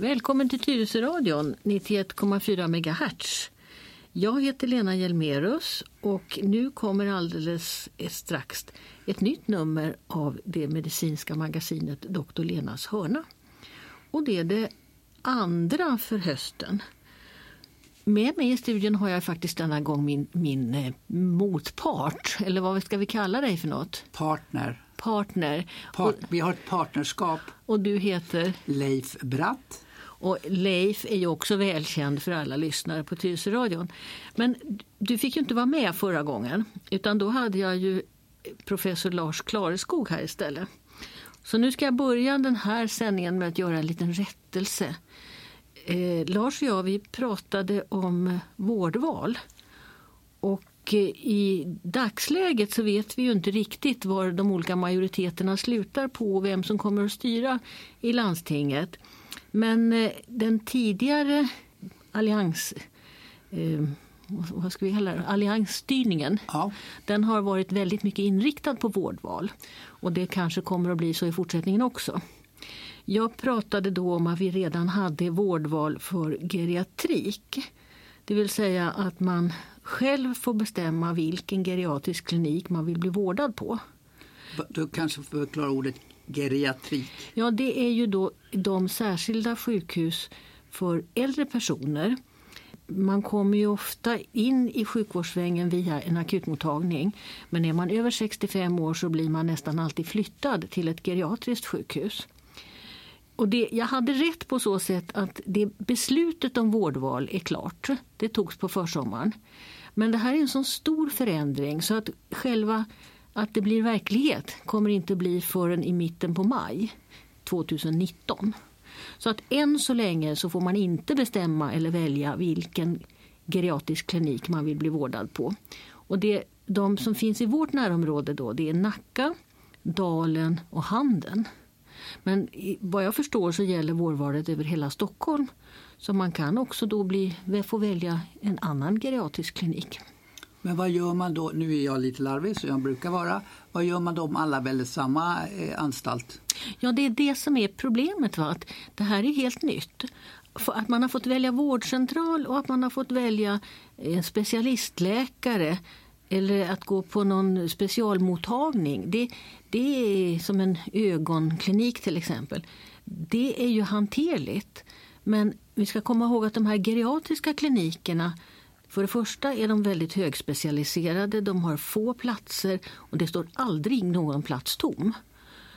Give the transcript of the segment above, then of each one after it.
Välkommen till Tyresöradion 91,4 MHz. Jag heter Lena Hjelmerus och nu kommer alldeles strax ett nytt nummer av det medicinska magasinet Dr. Lenas hörna. Och det är det andra för hösten. Med mig i studion har jag faktiskt denna gång min, min eh, motpart, eller vad ska vi kalla dig för något? Partner. Partner. Part, vi har ett partnerskap. Och du heter? Leif Bratt. Och Leif är ju också välkänd för alla lyssnare på Tyresöradion. Men du fick ju inte vara med förra gången utan då hade jag ju professor Lars Klareskog här istället. Så nu ska jag börja den här sändningen med att göra en liten rättelse. Eh, Lars och jag vi pratade om vårdval. Och eh, i dagsläget så vet vi ju inte riktigt var de olika majoriteterna slutar på och vem som kommer att styra i landstinget. Men eh, den tidigare allians... Eh, vad ska vi kalla det? Alliansstyrningen ja. den har varit väldigt mycket inriktad på vårdval. Och det kanske kommer att bli så i fortsättningen också. Jag pratade då om att vi redan hade vårdval för geriatrik. Det vill säga att man själv får bestämma vilken geriatrisk klinik man vill bli vårdad på. Du kanske får förklara ordet geriatrik? Ja, det är ju då de särskilda sjukhus för äldre personer. Man kommer ju ofta in i sjukvårdssvängen via en akutmottagning. Men är man över 65 år så blir man nästan alltid flyttad till ett geriatriskt sjukhus. Och det, jag hade rätt på så sätt att det beslutet om vårdval är klart. Det togs på försommaren. Men det här är en så stor förändring så att själva att det blir verklighet kommer inte bli förrän i mitten på maj 2019. Så att än så länge så får man inte bestämma eller välja vilken geriatrisk klinik man vill bli vårdad på. Och det, de som finns i vårt närområde då, det är Nacka, Dalen och Handen. Men vad jag förstår så gäller vårdvalet över hela Stockholm. Så man kan också då bli, få välja en annan geriatrisk klinik. Men vad gör man då, nu är jag lite larvig så jag brukar vara, vad gör man då om alla väljer samma eh, anstalt? Ja det är det som är problemet, va? att det här är helt nytt. Att man har fått välja vårdcentral och att man har fått välja en specialistläkare eller att gå på någon specialmottagning. Det, det är som en ögonklinik till exempel. Det är ju hanterligt. Men vi ska komma ihåg att de här geriatriska klinikerna för det första är de väldigt högspecialiserade, de har få platser och det står aldrig någon plats tom.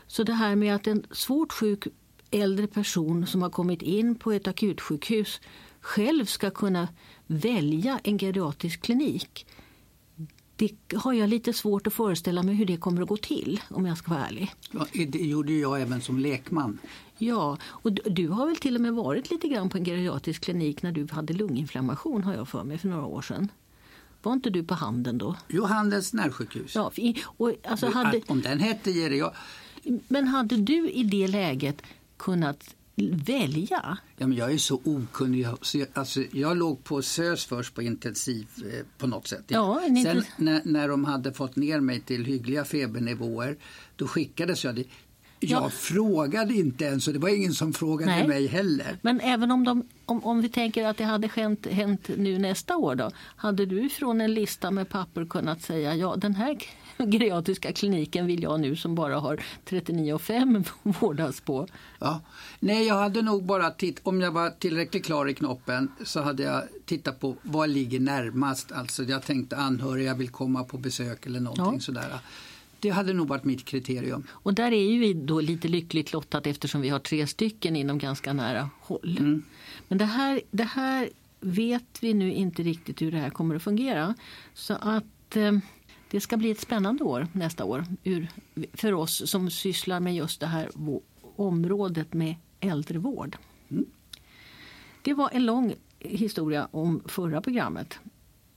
Så det här med att en svårt sjuk äldre person som har kommit in på ett akutsjukhus själv ska kunna välja en geriatrisk klinik det har jag lite svårt att föreställa mig hur det kommer att gå till om jag ska vara ärlig. Ja, det gjorde jag även som lekman. Ja, och du, du, har väl till och med varit lite grann på en geriatrisk klinik när du hade lunginflammation har jag för mig för några år sedan. Var inte du på Handen då? Jo, Handens närsjukhus. Ja, och, alltså, hade... Om den hette ger jag... Men hade du i det läget kunnat välja? Ja, men jag är så okunnig. Alltså, jag låg på SÖS först på intensiv eh, på något sätt. Ja, Sen när, när de hade fått ner mig till hyggliga febernivåer då skickades jag dit. Jag ja. frågade inte ens och det var ingen som frågade Nej. mig heller. Men även om, de, om, om vi tänker att det hade hänt, hänt nu nästa år då? Hade du från en lista med papper kunnat säga ja den här geriatriska kliniken vill jag nu som bara har 39,5 vårdas på. Ja. Nej, jag hade nog bara titt om jag var tillräckligt klar i knoppen så hade jag tittat på vad ligger närmast. Alltså jag tänkte anhöriga vill komma på besök eller någonting ja. sådär. Det hade nog varit mitt kriterium. Och där är ju vi då lite lyckligt lottat eftersom vi har tre stycken inom ganska nära håll. Mm. Men det här, det här vet vi nu inte riktigt hur det här kommer att fungera. Så att eh, det ska bli ett spännande år nästa år för oss som sysslar med just det här området med äldrevård. Mm. Det var en lång historia om förra programmet.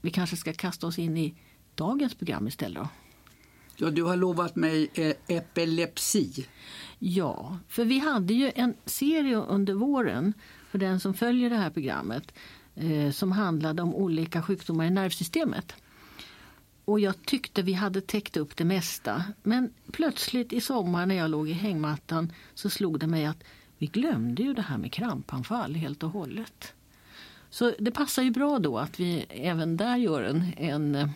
Vi kanske ska kasta oss in i dagens program istället. Då. Ja, du har lovat mig eh, epilepsi. Ja, för vi hade ju en serie under våren för den som följer det här programmet eh, som handlade om olika sjukdomar i nervsystemet. Och jag tyckte vi hade täckt upp det mesta. Men plötsligt i sommar när jag låg i hängmattan så slog det mig att vi glömde ju det här med krampanfall helt och hållet. Så det passar ju bra då att vi även där gör en, en eh,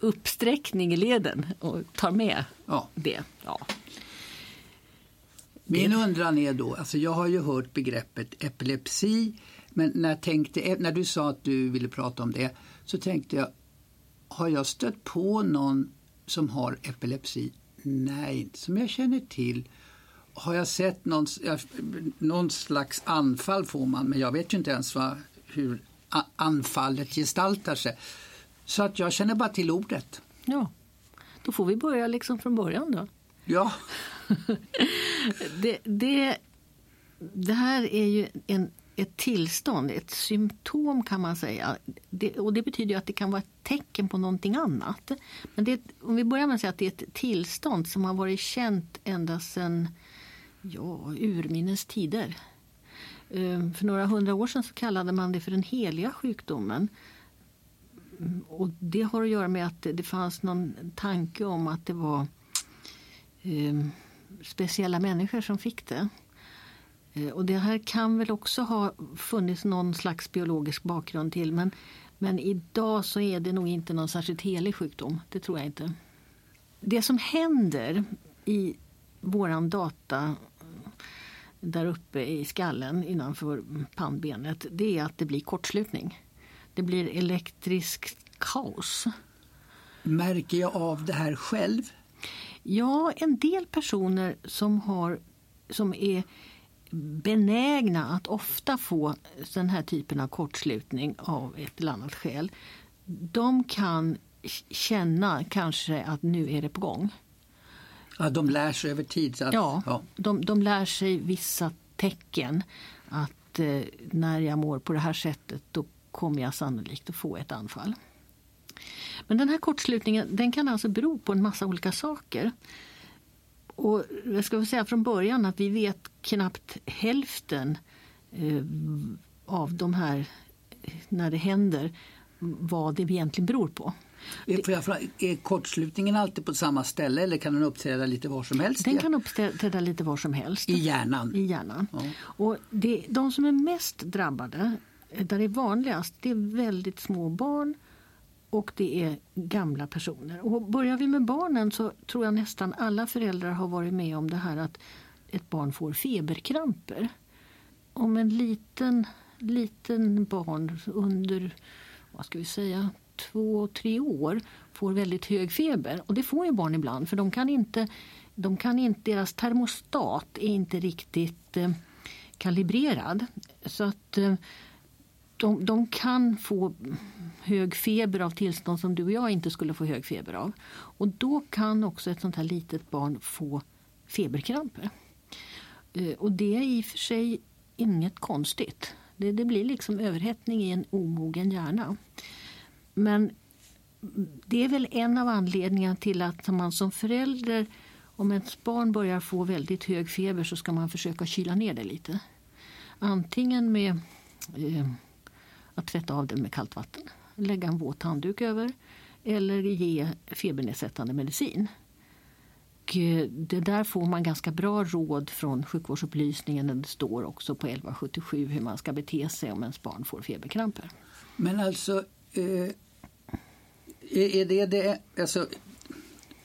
uppsträckning i leden och tar med ja. det. Ja. Min undran är då, alltså jag har ju hört begreppet epilepsi men när, tänkte, när du sa att du ville prata om det så tänkte jag, har jag stött på någon som har epilepsi? Nej, inte som jag känner till. Har jag sett någon, någon slags anfall får man, men jag vet ju inte ens vad, hur anfallet gestaltar sig. Så att jag känner bara till ordet. Ja, då får vi börja liksom från början då. Ja. det, det, det här är ju en, ett tillstånd, ett symptom kan man säga. Det, och det betyder att det kan vara ett tecken på någonting annat. Men det, om vi börjar med att säga att det är ett tillstånd som har varit känt ända sedan ja, urminnes tider. Ehm, för några hundra år sedan så kallade man det för den heliga sjukdomen. Och det har att göra med att det fanns någon tanke om att det var eh, speciella människor som fick det. Eh, och det här kan väl också ha funnits någon slags biologisk bakgrund till men, men idag så är det nog inte någon särskilt helig sjukdom. Det tror jag inte. Det som händer i våran data där uppe i skallen innanför pannbenet det är att det blir kortslutning. Det blir elektriskt kaos. Märker jag av det här själv? Ja, en del personer som, har, som är benägna att ofta få den här typen av kortslutning av ett eller annat skäl. De kan känna kanske att nu är det på gång. Ja, de lär sig över tid? Att, ja, ja. De, de lär sig vissa tecken. Att eh, när jag mår på det här sättet då kommer jag sannolikt att få ett anfall. Men den här kortslutningen den kan alltså bero på en massa olika saker. Och jag ska säga från början att vi vet knappt hälften eh, av de här, när det händer, vad det egentligen beror på. Får jag fråga, är kortslutningen alltid på samma ställe eller kan den uppträda lite var som helst? Den kan uppträda lite var som helst. I hjärnan? I hjärnan. Ja. Och det, de som är mest drabbade, där det är vanligast, det är väldigt små barn och det är gamla personer. Och börjar vi med barnen så tror jag nästan alla föräldrar har varit med om det här att ett barn får feberkramper. Om en liten, liten barn under vad ska vi säga, två, tre år får väldigt hög feber. Och det får ju barn ibland för de kan inte, de kan inte deras termostat är inte riktigt eh, kalibrerad. Så att eh, de, de kan få hög feber av tillstånd som du och jag inte skulle få hög feber av. Och då kan också ett sånt här litet barn få feberkramper. Eh, och det är i och för sig inget konstigt. Det, det blir liksom överhettning i en omogen hjärna. Men det är väl en av anledningarna till att man som förälder om ett barn börjar få väldigt hög feber så ska man försöka kyla ner det lite. Antingen med eh, att tvätta av det med kallt vatten, lägga en våt handduk över eller ge febernedsättande medicin. Och eh, det där får man ganska bra råd från sjukvårdsupplysningen. Det står också på 1177 hur man ska bete sig om ens barn får feberkramper. Men alltså, eh, är det det... Alltså,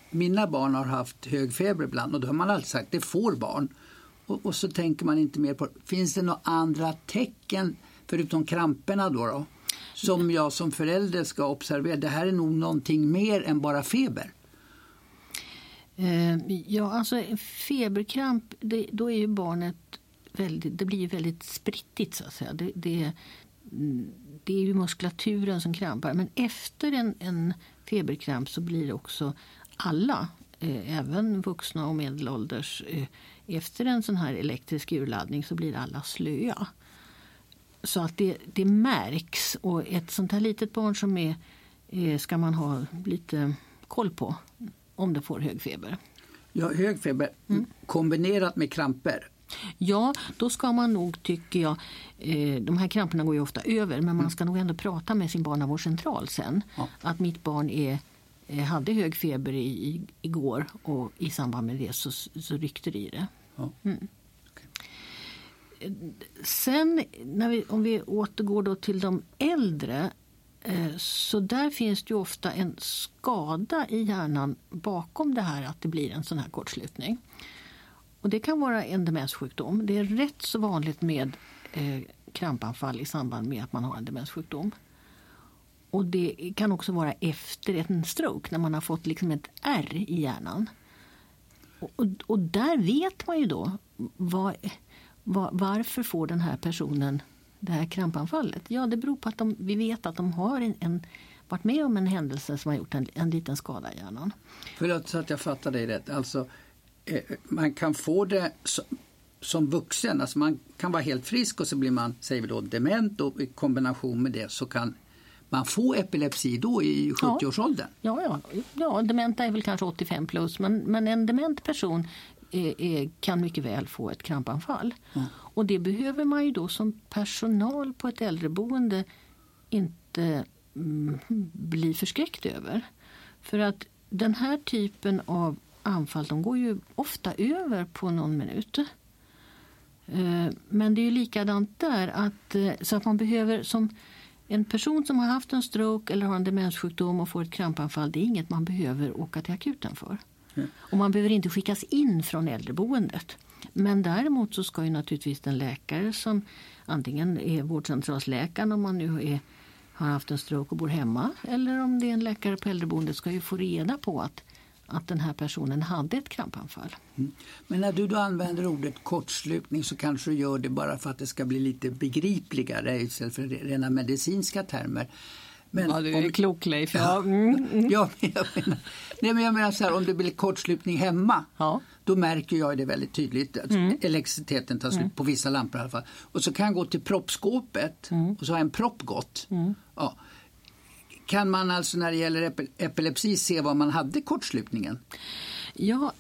mina barn har haft hög feber ibland och då har man alltid sagt det får barn. Och, och så tänker man inte mer på Finns det några andra tecken förutom kramperna då, då som jag som förälder ska observera? Det här är nog någonting mer än bara feber. Eh, ja, alltså feberkramp, det, då är ju barnet väldigt, det blir väldigt sprittigt så att säga. Det, det, det är ju muskulaturen som krampar. Men efter en, en feberkramp så blir också alla, eh, även vuxna och medelålders, eh, efter en sån här elektrisk urladdning så blir alla slöa. Så att det, det märks. Och ett sånt här litet barn som är eh, ska man ha lite koll på om det får hög feber. Ja, hög feber mm. kombinerat med kramper. Ja, då ska man nog, tycker jag, eh, de här kramperna går ju ofta över, men man mm. ska nog ändå prata med sin barnavårdscentral sen. Ja. Att mitt barn är, eh, hade hög feber i, i, igår och i samband med det så, så ryckte det i det. Ja. Mm. Sen när vi, om vi återgår då till de äldre eh, så där finns det ju ofta en skada i hjärnan bakom det här att det blir en sån här kortslutning. Och det kan vara en demenssjukdom. Det är rätt så vanligt med eh, krampanfall i samband med att man har en demenssjukdom. Och det kan också vara efter en stroke när man har fått liksom ett R i hjärnan. Och, och, och där vet man ju då vad, varför får den här personen det här krampanfallet? Ja, det beror på att de, vi vet att de har en, en varit med om en händelse som har gjort en, en liten skada i hjärnan. Förlåt så att jag fattar dig rätt. Alltså, eh, man kan få det som, som vuxen, alltså man kan vara helt frisk och så blir man säger vi då, dement och i kombination med det så kan man få epilepsi då i 70-årsåldern? Ja, ja, ja, dementa är väl kanske 85 plus men, men en dement person är, kan mycket väl få ett krampanfall. Mm. Och det behöver man ju då som personal på ett äldreboende inte mm, bli förskräckt över. För att den här typen av anfall de går ju ofta över på någon minut. Eh, men det är ju likadant där. Att, eh, så att man behöver som en person som har haft en stroke eller har en demenssjukdom och får ett krampanfall det är inget man behöver åka till akuten för. Och man behöver inte skickas in från äldreboendet. Men däremot så ska ju naturligtvis den läkare som antingen är vårdcentralsläkaren om man nu är, har haft en stroke och bor hemma eller om det är en läkare på äldreboendet ska ju få reda på att att den här personen hade ett krampanfall. Mm. Men när du då använder ordet kortslutning så kanske du gör det bara för att det ska bli lite begripligare istället för rena medicinska termer. Men ja, du är om, klok Leif. Ja, mm, mm. ja, jag menar, nej, men jag menar så här, om det blir kortslutning hemma ja. då märker jag det väldigt tydligt. Att mm. Elektriciteten tar slut mm. på vissa lampor i alla fall. Och så kan jag gå till proppskåpet mm. och så har en propp gått. Mm. Ja. Kan man alltså när det gäller epilepsi se var man hade kortslutningen? Ja,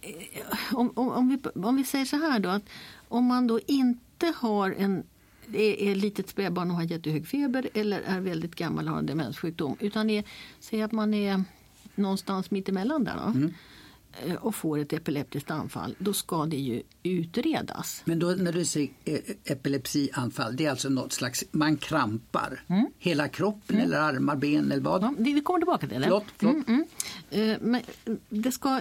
eh, om, om, om, vi, om vi säger så här då. att Om man då inte har en är, litet spädbarn och har jättehög feber eller är väldigt gammal och har en demenssjukdom. Utan är, säg att man är någonstans mittemellan där. Då. Mm. Eh, och får ett epileptiskt anfall, då ska det ju utredas. Men då när du säger eh, epilepsianfall, det är alltså något slags, man krampar mm. hela kroppen mm. eller armar, ben eller vad? Ja, vi kommer tillbaka till det. Förlåt, förlåt. Mm, mm. Eh, men det ska,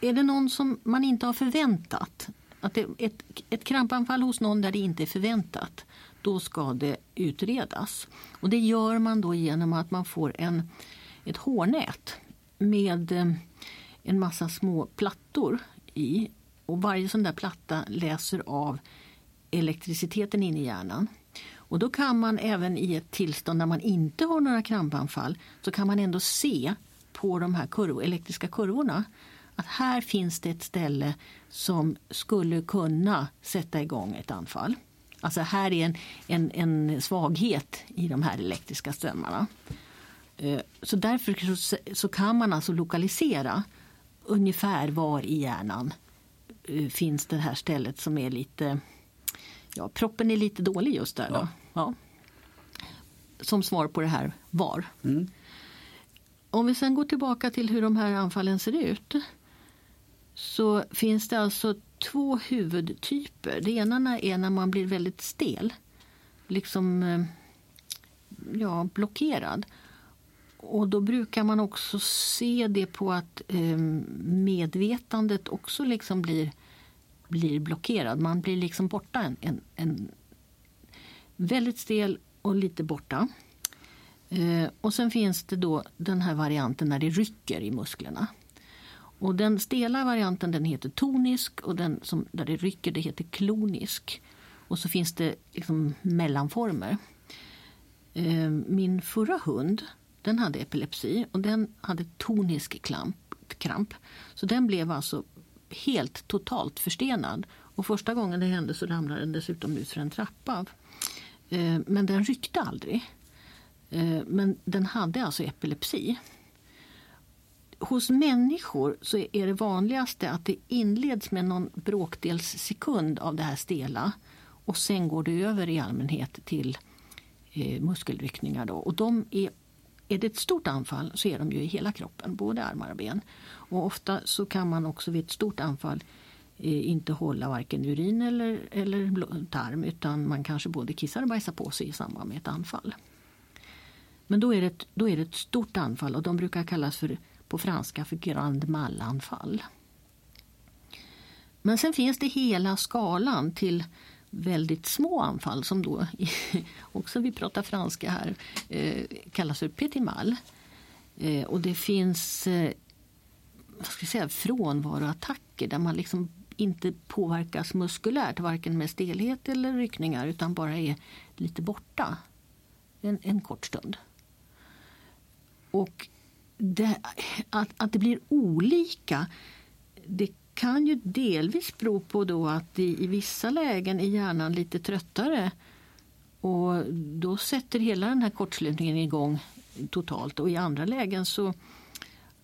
är det någon som man inte har förväntat, att det, ett, ett krampanfall hos någon där det inte är förväntat, då ska det utredas. Och det gör man då genom att man får en, ett hårnät med eh, en massa små plattor i. Och varje sån där platta läser av elektriciteten in i hjärnan. Och då kan man även i ett tillstånd där man inte har några krampanfall så kan man ändå se på de här kurv, elektriska kurvorna att här finns det ett ställe som skulle kunna sätta igång ett anfall. Alltså här är en, en, en svaghet i de här elektriska strömmarna. Eh, så därför så kan man alltså lokalisera ungefär var i hjärnan uh, finns det här stället som är lite... Ja, proppen är lite dålig just där. Ja. ja. Som svar på det här var. Mm. Om vi sen går tillbaka till hur de här anfallen ser ut så finns det alltså två huvudtyper. Det ena är när man blir väldigt stel, liksom eh, ja, blockerad. Och då brukar man också se det på att eh, medvetandet också liksom blir, blir blockerad. Man blir liksom borta en, en, en väldigt stel och lite borta. Eh, och sen finns det då den här varianten när det rycker i musklerna. Och den stela varianten den heter tonisk och den som, där det rycker det heter klonisk. Och så finns det liksom mellanformer. Eh, min förra hund den hade epilepsi och den hade tonisk kramp, kramp. Så den blev alltså helt totalt förstenad. Och första gången det hände så ramlade den dessutom ut för en trappa. Eh, men den ryckte aldrig. Eh, men den hade alltså epilepsi. Hos människor så är det vanligaste att det inleds med någon bråkdels sekund av det här stela och sen går det över i allmänhet till eh, muskelryckningar. Då. Och de är är det ett stort anfall så är de ju i hela kroppen, både armar och ben. Och ofta så kan man också vid ett stort anfall eh, inte hålla varken urin eller, eller tarm utan man kanske både kissar och bajsar på sig i samband med ett anfall. Men då är det ett, då är det ett stort anfall och de brukar kallas för, på franska för grand mal-anfall. Men sen finns det hela skalan till väldigt små anfall som då, också vi pratar franska här, eh, kallas för petit mal. Eh, och det finns eh, vad ska jag säga, frånvaroattacker där man liksom inte påverkas muskulärt, varken med stelhet eller ryckningar utan bara är lite borta en, en kort stund. Och det, att, att det blir olika det kan ju delvis bero på då att i, i vissa lägen är hjärnan lite tröttare och då sätter hela den här kortslutningen igång totalt och i andra lägen så,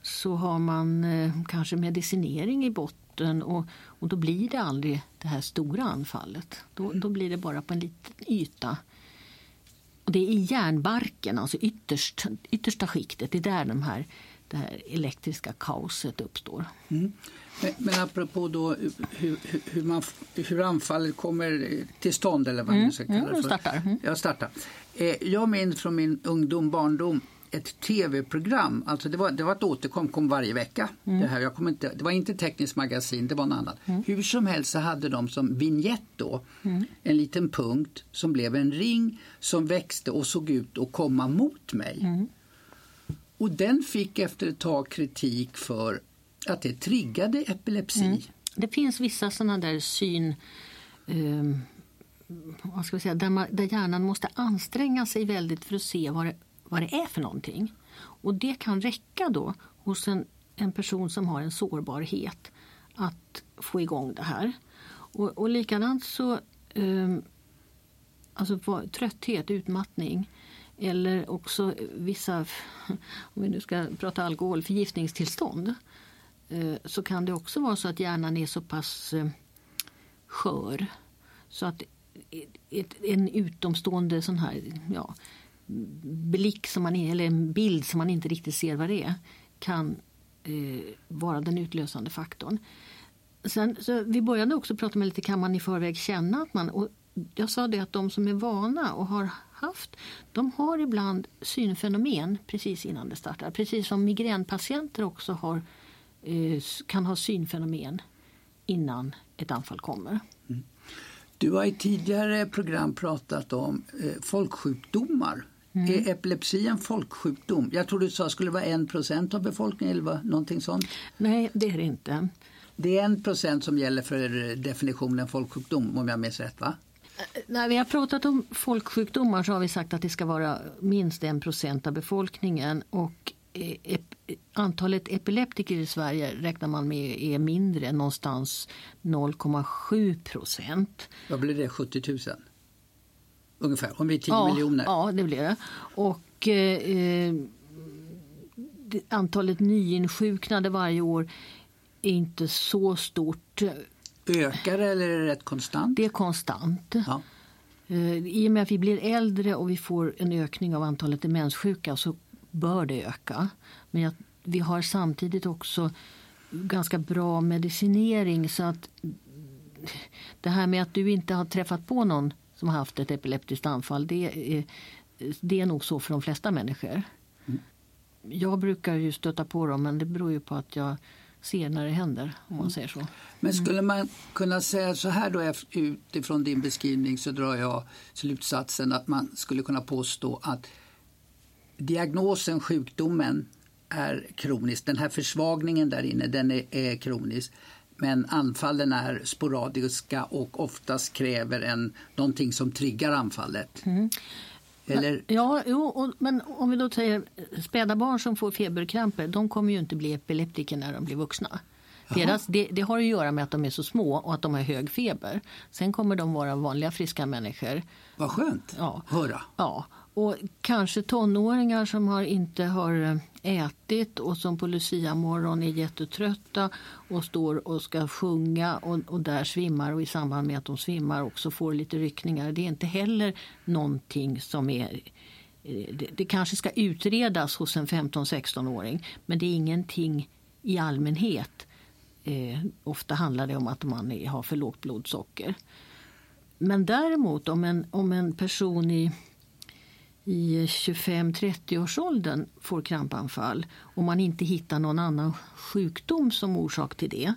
så har man eh, kanske medicinering i botten och, och då blir det aldrig det här stora anfallet. Då, då blir det bara på en liten yta. Och det är i hjärnbarken, alltså ytterst, yttersta skiktet, det är där de här, det här elektriska kaoset uppstår. Mm. Men, apropå då hur, hur, man, hur anfallet kommer till stånd eller vad mm. man ska kalla det för. Startar. Mm. Jag startar. Eh, jag minns från min ungdom, barndom ett tv-program. Alltså det var, det var ett återkom kom varje vecka. Mm. Det, här, jag kom inte, det var inte tekniskt magasin, det var något annat. Mm. Hur som helst så hade de som vignett då mm. en liten punkt som blev en ring som växte och såg ut att komma mot mig. Mm. Och den fick efter ett tag kritik för att det triggade epilepsi. Mm. Det finns vissa sådana där syn... Um, vad ska vi säga, där, man, där hjärnan måste anstränga sig väldigt för att se vad det, vad det är för någonting. Och det kan räcka då hos en, en person som har en sårbarhet att få igång det här. Och, och likadant så... Um, alltså trötthet, utmattning eller också vissa, om vi nu ska prata alkohol, förgiftningstillstånd eh, så kan det också vara så att hjärnan är så pass eh, skör så att en utomstående sån här ja, blick som man eller en bild som man inte riktigt ser vad det är kan eh, vara den utlösande faktorn. Sen, så vi började också prata med lite, kan man i förväg känna att man... Och jag sa det att de som är vana och har haft, de har ibland synfenomen precis innan det startar. Precis som migränpatienter också har Eh, kan ha synfenomen innan ett anfall kommer. Mm. Du har i tidigare program pratat om eh, folksjukdomar. Mm. Är epilepsi en folksjukdom? Jag tror du sa skulle vara en procent av befolkningen eller någonting sånt? Nej, det är det inte. Det är en procent som gäller för definitionen folksjukdom om jag minns rätt va? Eh, när vi har pratat om folksjukdomar så har vi sagt att det ska vara minst en procent av befolkningen och antalet epileptiker i Sverige räknar man med är mindre, någonstans 0,7 procent. Vad blir det, 70 000? Ungefär, om vi är 10 ja, miljoner? Ja, det blir det. Och eh, antalet nyinsjuknade varje år är inte så stort. Ökar det eller är det rätt konstant? Det är konstant. Ja. Eh, I och med att vi blir äldre och vi får en ökning av antalet demenssjuka så bör det öka. Men jag, vi har samtidigt också ganska bra medicinering så att det här med att du inte har träffat på någon som har haft ett epileptiskt anfall det är, det är nog så för de flesta människor. Mm. Jag brukar ju stöta på dem men det beror ju på att jag ser när det händer. om man mm. säger så. Men mm. skulle man kunna säga så här då utifrån din beskrivning så drar jag slutsatsen att man skulle kunna påstå att diagnosen, sjukdomen, är kronisk. Den här försvagningen där inne den är, är kronisk. Men anfallen är sporadiska och oftast kräver en, någonting som triggar anfallet. Mm. Eller? Ja, jo, och, men om vi då säger späda barn som får feberkramper, de kommer ju inte bli epileptiker när de blir vuxna. Deras, det, det, har att göra med att de är så små och att de har hög feber. Sen kommer de vara vanliga friska människor. Vad skönt ja. höra. Ja. Och kanske tonåringar som har, inte har eh, ätit och som på Lucia-morgon är jättetrötta och står och ska sjunga och, och, där svimmar och i samband med att de svimmar också får lite ryckningar. Det är inte heller någonting som är eh, det, det kanske ska utredas hos en 15-16-åring men det är ingenting i allmänhet Eh, ofta handlar det om att man är, har för lågt blodsocker. Men däremot om en, om en person i, i 25-30-årsåldern får krampanfall och man inte hittar någon annan sjukdom som orsak till det,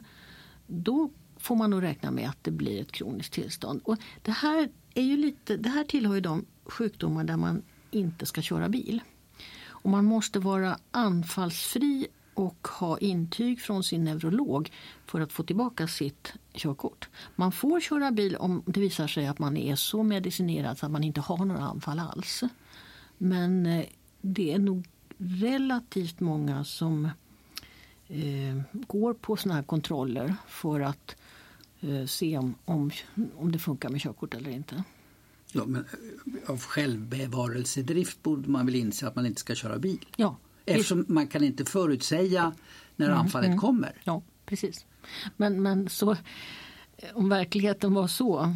då får man nog räkna med att det blir ett kroniskt tillstånd. Och det, här är ju lite, det här tillhör ju de sjukdomar där man inte ska köra bil. Och man måste vara anfallsfri och ha intyg från sin neurolog för att få tillbaka sitt körkort. Man får köra bil om det visar sig att man är så medicinerad så att man inte har några anfall alls. Men eh, det är nog relativt många som eh, går på såna här kontroller för att eh, se om, om, om det funkar med körkort eller inte. Ja, men eh, av självbevarelsedrift borde man väl inse att man inte ska köra bil? Ja. Eftersom man kan inte förutsäga när mm, anfallet mm. kommer. Ja, precis. Men, men så, om verkligheten var så,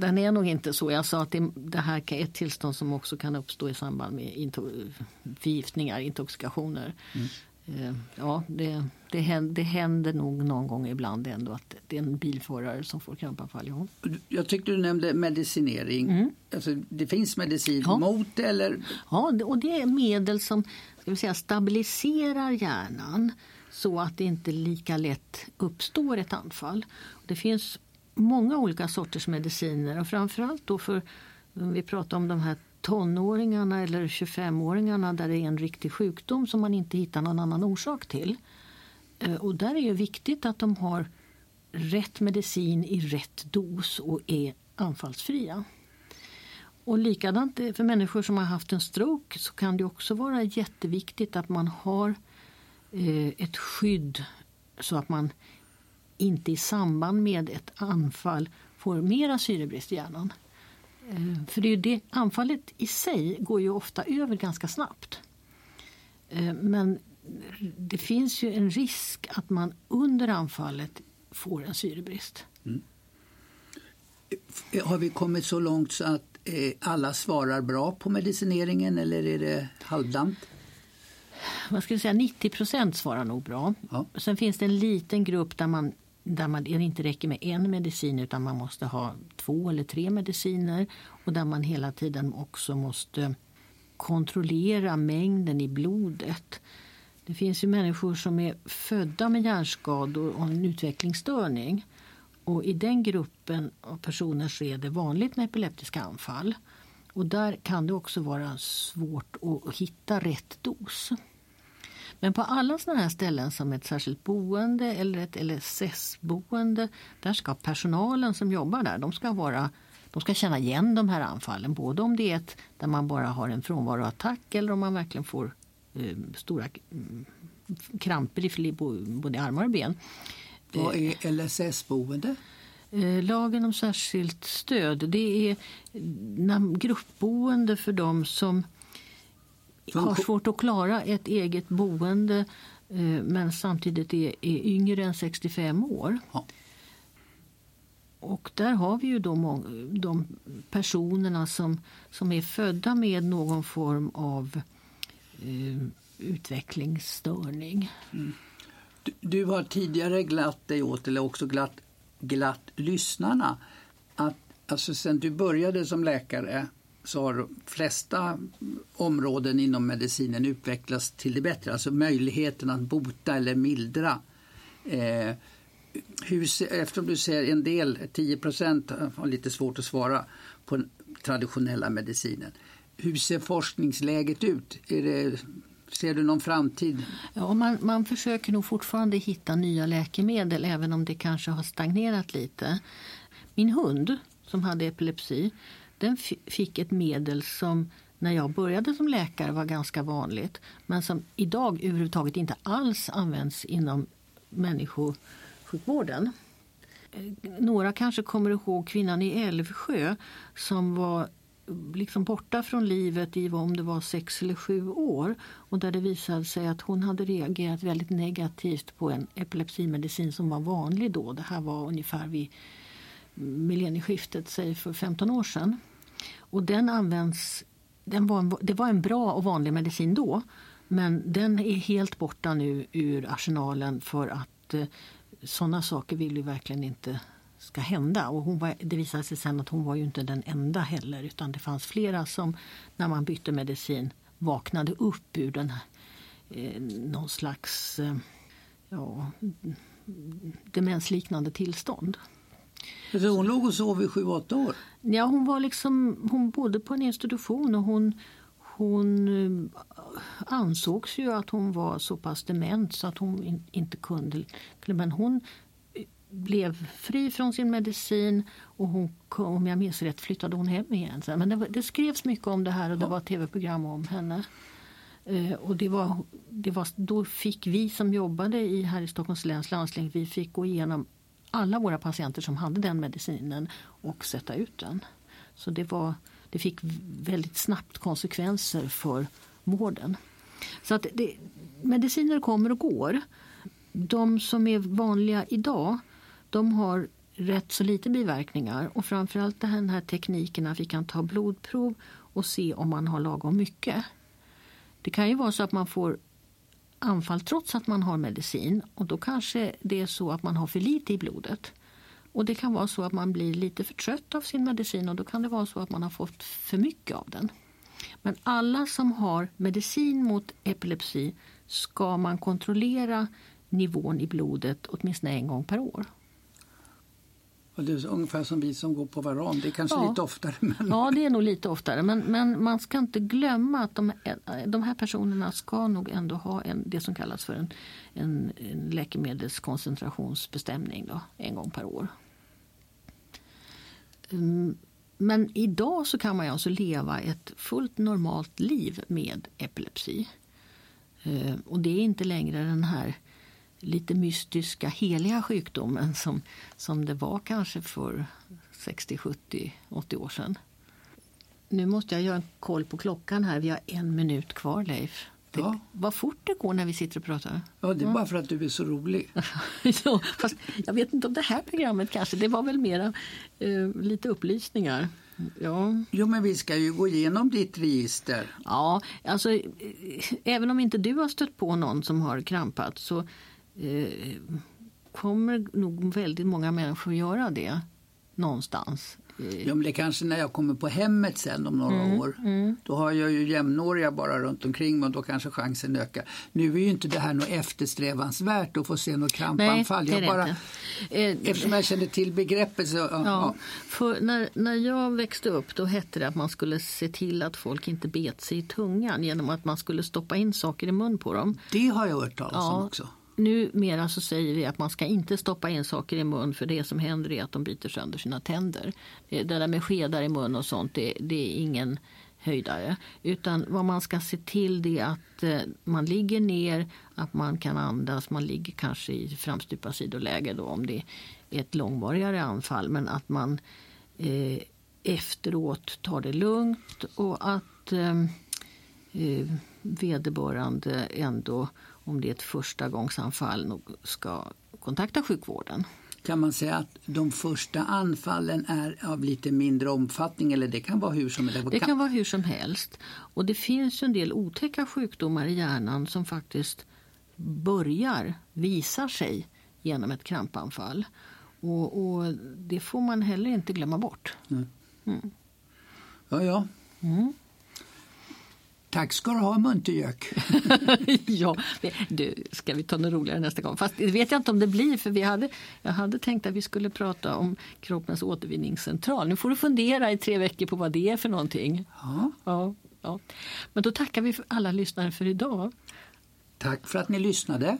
den är nog inte så. Jag sa att det, här är ett tillstånd som också kan uppstå i samband med into, förgiftningar, intoxikationer. Mm. Eh, ja, det, det, händer, det händer nog någon gång ibland ändå att det är en bilförare som får krampanfall. Ja. Jag tyckte du nämnde medicinering. Mm. Alltså, det finns medicin ja. mot? Eller? Ja, och det är medel som ska vi säga, stabiliserar hjärnan så att det inte lika lätt uppstår ett anfall. Det finns många olika sorters mediciner och framförallt då för vi pratar om de här tonåringarna eller 25-åringarna där det är en riktig sjukdom som man inte hittar någon annan orsak till. Eh, och där är det viktigt att de har rätt medicin i rätt dos och är anfallsfria. Och likadant för människor som har haft en stroke så kan det också vara jätteviktigt att man har Eh, ett skydd så att man inte i samband med ett anfall får mera syrebrist i hjärnan. Eh, för det är det, anfallet i sig går ju ofta över ganska snabbt. Eh, men det finns ju en risk att man under anfallet får en syrebrist. Mm. Har vi kommit så långt så att eh, alla svarar bra på medicineringen eller är det halvdant? Man skulle säga 90 procent svarar nog bra. Ja. Sen finns det en liten grupp där man där man, det inte räcker med en medicin utan man måste ha två eller tre mediciner och där man hela tiden också måste kontrollera mängden i blodet. Det finns ju människor som är födda med hjärnskador och en utvecklingsstörning. Och I den gruppen av personer så är det vanligt med epileptiska anfall. Och där kan det också vara svårt att hitta rätt dos. Men på alla sådana här ställen som ett särskilt boende eller ett LSS-boende där ska personalen som jobbar där de ska, vara, de ska känna igen de här anfallen. Både om det är ett där man bara har en frånvaroattack eller om man verkligen får eh, stora mm, kramper i både armar och ben. Vad är LSS-boende? Eh, lagen om särskilt stöd det är gruppboende för dem som har svårt att klara ett eget boende eh, men samtidigt är, är yngre än 65 år. Ja. Och där har vi ju då de personerna som, som är födda med någon form av eh, utvecklingsstörning. Mm. Du, du, har tidigare glatt dig åt, eller också glatt, glatt lyssnarna, att alltså sen du började som läkare så har de flesta områden inom medicinen utvecklats till det bättre. Alltså möjligheten att bota eller mildra. Eh, hur, eftersom du säger en del, 10 procent har lite svårt att svara på den traditionella medicinen. Hur ser forskningsläget ut? Det, ser du någon framtid? Ja, man, man försöker nog fortfarande hitta nya läkemedel även om det kanske har stagnerat lite. Min hund som hade epilepsi den fick ett medel som när jag började som läkare var ganska vanligt men som idag överhuvudtaget inte alls används inom människosjukvården. Eh, några kanske kommer ihåg kvinnan i Älvsjö som var liksom borta från livet i om det var sex eller sju år och där det visade sig att hon hade reagerat väldigt negativt på en epilepsimedicin som var vanlig då. Det här var ungefär vid millennieskiftet, säg för 15 år sedan. Och den används, den var en, det var en bra och vanlig medicin då men den är helt borta nu ur arsenalen för att eh, sådana saker vill ju verkligen inte ska hända. Och hon var, det visade sig sen att hon var ju inte den enda heller utan det fanns flera som när man bytte medicin vaknade upp ur den här, eh, någon slags eh, ja, mm, demensliknande tillstånd. Så hon låg och sov i sju, åtta år? Ja, hon, var liksom, hon bodde på en institution och hon, hon eh, ansågs ju att hon var så pass dement så att hon in, inte kunde... Men hon blev fri från sin medicin och hon, om jag minns rätt flyttade hon hem igen. Men det, det skrevs mycket om det här och det var tv-program om henne. Eh, och det var, det var, då fick vi som jobbade i, här i Stockholms läns landsting vi fick gå igenom alla våra patienter som hade den medicinen och sätta ut den. Så det, var, det fick väldigt snabbt konsekvenser för vården. Så att det, mediciner kommer och går. De som är vanliga idag de har rätt så lite biverkningar och framförallt den här tekniken att vi kan ta blodprov och se om man har lagom mycket. Det kan ju vara så att man får anfall trots att man har medicin och då kanske det är så att man har för lite i blodet. Och det kan vara så att man blir lite för trött av sin medicin och då kan det vara så att man har fått för mycket av den. Men alla som har medicin mot epilepsi ska man kontrollera nivån i blodet åtminstone en gång per år. Och det är ungefär som vi som går på varann, det är kanske ja. lite oftare. Men... Ja, det är nog lite oftare. Men, men man ska inte glömma att de, de här personerna ska nog ändå ha en, det som kallas för en, en, en läkemedelskoncentrationsbestämning då, en gång per år. Mm, men idag så kan man alltså leva ett fullt normalt liv med epilepsi. Eh, och det är inte längre den här lite mystiska heliga sjukdomen som, som det var kanske för 60, 70, 80 år sedan. Nu måste jag göra en koll på klockan här. Vi har en minut kvar, Leif. Det, ja. Vad fort det går när vi sitter och pratar. Ja, det är bara för att du är så rolig. ja, fast jag vet inte om det här programmet kanske. Det var väl mera eh, lite upplysningar. Ja. Jo, men vi ska ju gå igenom ditt register. Ja, alltså eh, även om inte du har stött på någon som har krampat så eh, kommer nog väldigt många människor göra det någonstans. Ja, men det kanske när jag kommer på hemmet sen om några mm, år. Mm. Då har jag ju jämnåriga bara runt omkring mig och då kanske chansen ökar. Nu är ju inte det här något eftersträvansvärt att få se något krampanfall. Nej, jag bara, eh, eftersom jag känner till begreppet så... Ja, ja. För när, när jag växte upp då hette det att man skulle se till att folk inte bet sig i tungan genom att man skulle stoppa in saker i mun på dem. Det har jag hört talas ja. om också numera så säger vi att man ska inte stoppa in saker i mun för det som händer är att de biter sönder sina tänder. Eh, det där med skedar i mun och sånt det, det är ingen höjdare. Utan vad man ska se till är att eh, man ligger ner, att man kan andas, man ligger kanske i framstupa sidoläge då om det är ett långvarigare anfall. Men att man eh, efteråt tar det lugnt och att eh, eh vederbörande ändå om det är ett förstagångsanfall ska kontakta sjukvården. Kan man säga att de första anfallen är av lite mindre omfattning eller det kan vara hur som helst? Det kan vara hur som helst. Och det finns en del otäcka sjukdomar i hjärnan som faktiskt börjar, visar sig genom ett krampanfall. Och, och det får man heller inte glömma bort. Mm. Ja, ja. Mm. Tack ska du ha muntergök. ja, du, ska vi ta något roligare nästa gång? Fast det vet jag inte om det blir för vi hade, jag hade tänkt att vi skulle prata om kroppens återvinningscentral. Nu får du fundera i tre veckor på vad det är för någonting. Ja. ja, ja. Men då tackar vi alla lyssnare för idag. Tack för att ni lyssnade.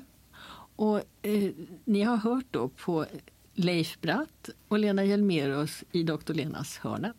Och eh, Ni har hört då på Leif Bratt och Lena Hjelmerus i Dr. Lenas hörna.